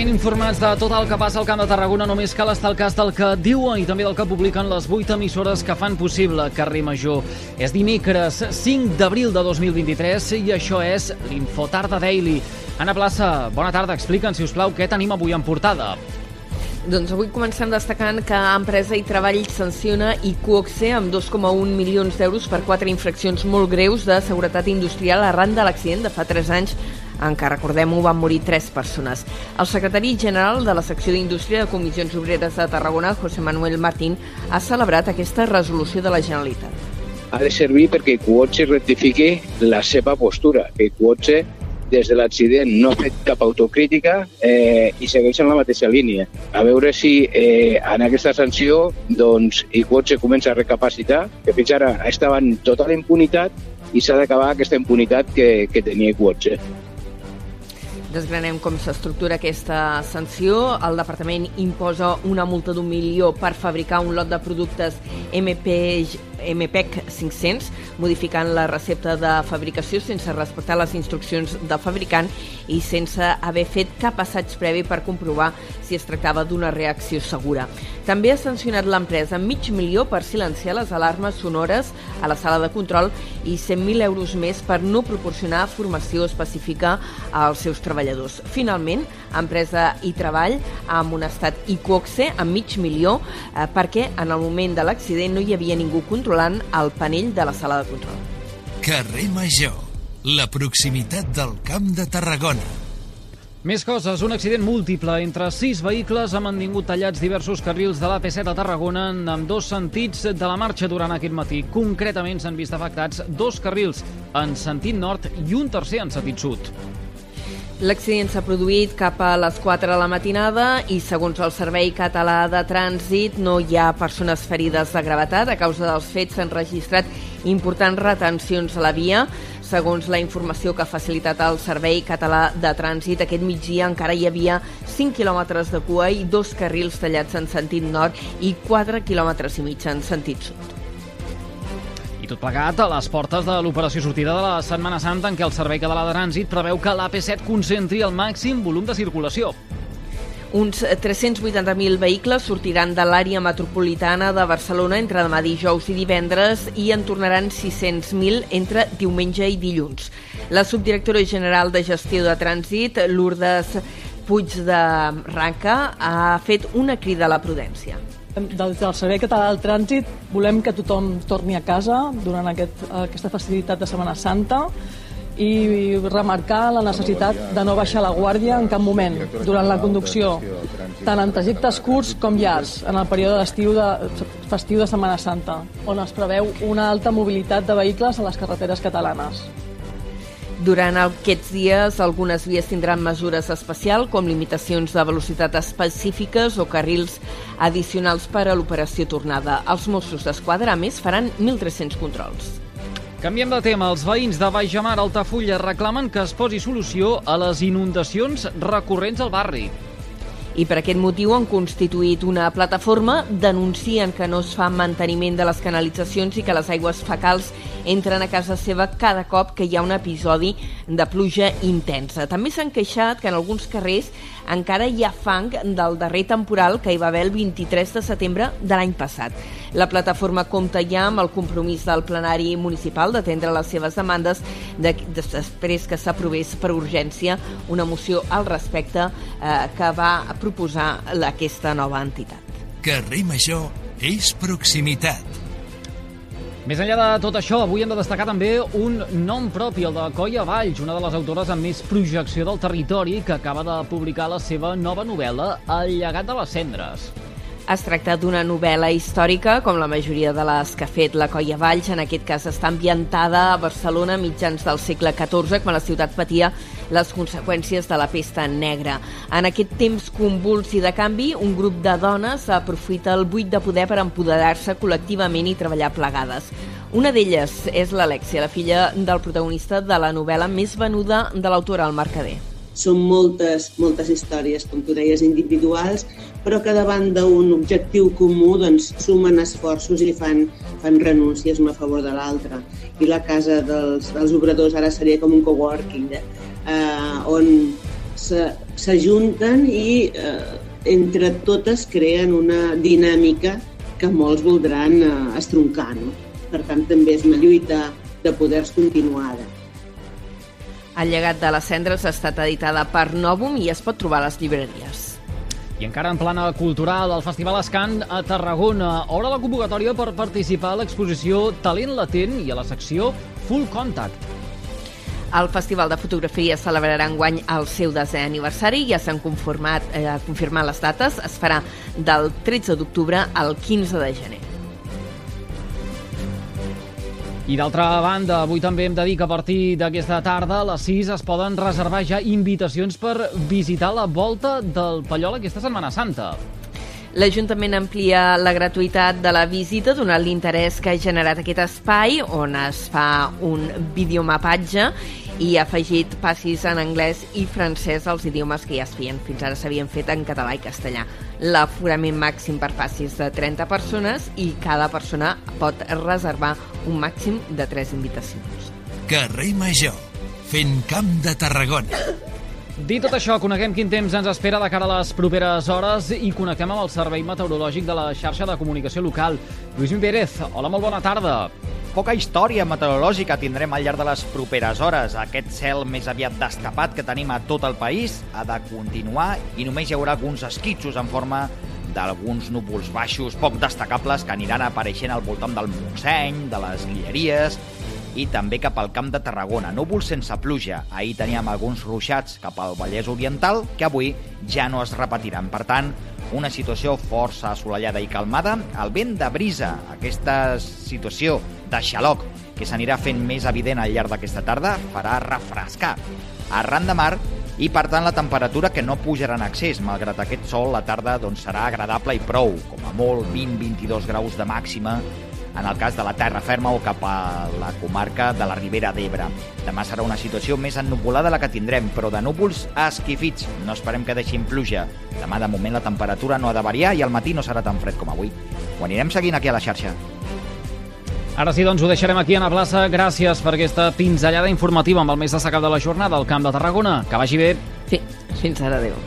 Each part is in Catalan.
ben informats de tot el que passa al Camp de Tarragona, només cal estar al cas del que diuen i també del que publiquen les 8 emissores que fan possible Carrer Major. És dimecres 5 d'abril de 2023 i això és l'Infotarda Daily. Anna Plaça, bona tarda. Explica'ns, si us plau, què tenim avui en portada. Doncs avui comencem destacant que Empresa i Treball sanciona i Coxe amb 2,1 milions d'euros per quatre infraccions molt greus de seguretat industrial arran de l'accident de fa 3 anys en què, recordem-ho, van morir tres persones. El secretari general de la secció d'Indústria de Comissions Obreres de Tarragona, José Manuel Martín, ha celebrat aquesta resolució de la Generalitat. Ha de servir perquè Quotxe rectifiqui la seva postura, que Quotxe des de l'accident no ha fet cap autocrítica eh, i segueix en la mateixa línia. A veure si eh, en aquesta sanció doncs, Iquotxe comença a recapacitar, que fins ara estava en total impunitat i s'ha d'acabar aquesta impunitat que, que tenia Iquotxe. Desgranem com s'estructura aquesta sanció. El departament imposa una multa d'un milió per fabricar un lot de productes MP, MPEC 500, modificant la recepta de fabricació sense respectar les instruccions del fabricant i sense haver fet cap assaig previ per comprovar si es tractava d'una reacció segura. També ha sancionat l'empresa amb mig milió per silenciar les alarmes sonores a la sala de control i 100.000 euros més per no proporcionar formació específica als seus treballadors. Finalment, Empresa i Treball amb un estat ICOXE amb mig milió eh, perquè en el moment de l'accident no hi havia ningú controlant el panell de la sala de control. Carrer Major, la proximitat del Camp de Tarragona. Més coses. Un accident múltiple entre sis vehicles ha mantingut tallats diversos carrils de l'AP7 a Tarragona en dos sentits de la marxa durant aquest matí. Concretament s'han vist afectats dos carrils en sentit nord i un tercer en sentit sud. L'accident s'ha produït cap a les 4 de la matinada i, segons el Servei Català de Trànsit, no hi ha persones ferides de gravetat. A causa dels fets s'han registrat importants retencions a la via. Segons la informació que ha facilitat el Servei Català de Trànsit, aquest migdia encara hi havia 5 quilòmetres de cua i dos carrils tallats en sentit nord i 4 quilòmetres i mig en sentit sud tot plegat a les portes de l'operació sortida de la Setmana Santa en què el Servei Català de Trànsit preveu que l'AP7 concentri el màxim volum de circulació. Uns 380.000 vehicles sortiran de l'àrea metropolitana de Barcelona entre demà dijous i divendres i en tornaran 600.000 entre diumenge i dilluns. La subdirectora general de gestió de trànsit, Lourdes Puig de Ranca, ha fet una crida a la prudència. Des del Servei Català del Trànsit volem que tothom torni a casa durant aquest, aquesta festivitat de Setmana Santa i remarcar la necessitat de no baixar la guàrdia en cap moment durant la conducció, tant en trajectes curts com llargs, en el període d'estiu de, festiu de Setmana Santa, on es preveu una alta mobilitat de vehicles a les carreteres catalanes. Durant aquests dies, algunes vies tindran mesures especials, com limitacions de velocitat específiques o carrils addicionals per a l'operació tornada. Els Mossos d'Esquadra, a més, faran 1.300 controls. Canviem de tema. Els veïns de Baixamar Altafulla reclamen que es posi solució a les inundacions recurrents al barri i per aquest motiu han constituït una plataforma, denuncien que no es fa manteniment de les canalitzacions i que les aigües fecals entren a casa seva cada cop que hi ha un episodi de pluja intensa. També s'han queixat que en alguns carrers encara hi ha fang del darrer temporal que hi va haver el 23 de setembre de l'any passat. La plataforma compta ja amb el compromís del plenari municipal d'atendre les seves demandes de, després que s'aprovés per urgència una moció al respecte eh, que va proposar aquesta nova entitat. Carrer Major és proximitat. Més enllà de tot això, avui hem de destacar també un nom propi, el de Coia Valls, una de les autores amb més projecció del territori, que acaba de publicar la seva nova novel·la, El llegat de les cendres. Es tracta d'una novel·la històrica, com la majoria de les que ha fet la Colla Valls. En aquest cas està ambientada a Barcelona mitjans del segle XIV, quan la ciutat patia les conseqüències de la pesta negra. En aquest temps convuls i de canvi, un grup de dones aprofita el buit de poder per empoderar-se col·lectivament i treballar plegades. Una d'elles és l'Alexia, la filla del protagonista de la novel·la més venuda de l'autora, el Mercader són moltes, moltes històries, com tu deies, individuals, però que davant d'un objectiu comú doncs, sumen esforços i fan, fan renúncies una a favor de l'altra. I la casa dels, dels obradors ara seria com un coworking, eh? eh on s'ajunten i eh, entre totes creen una dinàmica que molts voldran eh, estroncar. No? Per tant, també és una lluita de poders continuada. El llegat de les cendres ha estat editada per Novum i es pot trobar a les llibreries. I encara en plana cultural, el Festival Escan a Tarragona obre la convocatòria per participar a l'exposició Talent Latent i a la secció Full Contact. El Festival de Fotografia celebrarà enguany el seu desè aniversari, ja s'han eh, confirmat les dates, es farà del 13 d'octubre al 15 de gener. I d'altra banda, avui també hem de dir que a partir d'aquesta tarda, a les 6, es poden reservar ja invitacions per visitar la volta del Pallol aquesta Setmana Santa. L'Ajuntament amplia la gratuïtat de la visita donant l'interès que ha generat aquest espai on es fa un videomapatge i ha afegit passis en anglès i francès als idiomes que ja es feien. Fins ara s'havien fet en català i castellà. L'aforament màxim per passis de 30 persones i cada persona pot reservar un màxim de 3 invitacions. Carrer Major, fent camp de Tarragona. Dit tot això, coneguem quin temps ens espera de cara a les properes hores i connectem amb el Servei Meteorològic de la xarxa de comunicació local. Lluís Pérez, hola, molt bona tarda. Poca història meteorològica tindrem al llarg de les properes hores. Aquest cel més aviat destapat que tenim a tot el país ha de continuar i només hi haurà alguns esquitxos en forma d'alguns núvols baixos poc destacables que aniran apareixent al voltant del Montseny, de les Guilleries i també cap al camp de Tarragona. Núvols sense pluja. Ahir teníem alguns ruixats cap al Vallès Oriental que avui ja no es repetiran. Per tant, una situació força assolellada i calmada. El vent de brisa, aquesta situació de xaloc que s'anirà fent més evident al llarg d'aquesta tarda, farà refrescar arran de mar i, per tant, la temperatura que no pujarà en excés. Malgrat aquest sol, la tarda doncs, serà agradable i prou, com a molt 20-22 graus de màxima en el cas de la terra ferma o cap a la comarca de la Ribera d'Ebre. Demà serà una situació més ennubulada la que tindrem, però de núvols esquifits. No esperem que deixin pluja. Demà, de moment, la temperatura no ha de variar i al matí no serà tan fred com avui. Ho anirem seguint aquí a la xarxa. Ara sí, doncs ho deixarem aquí a la plaça. Gràcies per aquesta pinzellada informativa amb el més destacat de la jornada al Camp de Tarragona. Que vagi bé. Sí, fins ara, adeu.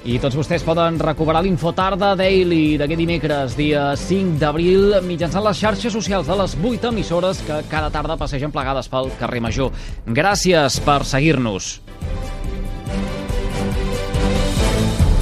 I tots vostès poden recuperar l'Infotarda Daily d'aquest dimecres, dia 5 d'abril, mitjançant les xarxes socials de les 8 emissores que cada tarda passegen plegades pel carrer Major. Gràcies per seguir-nos.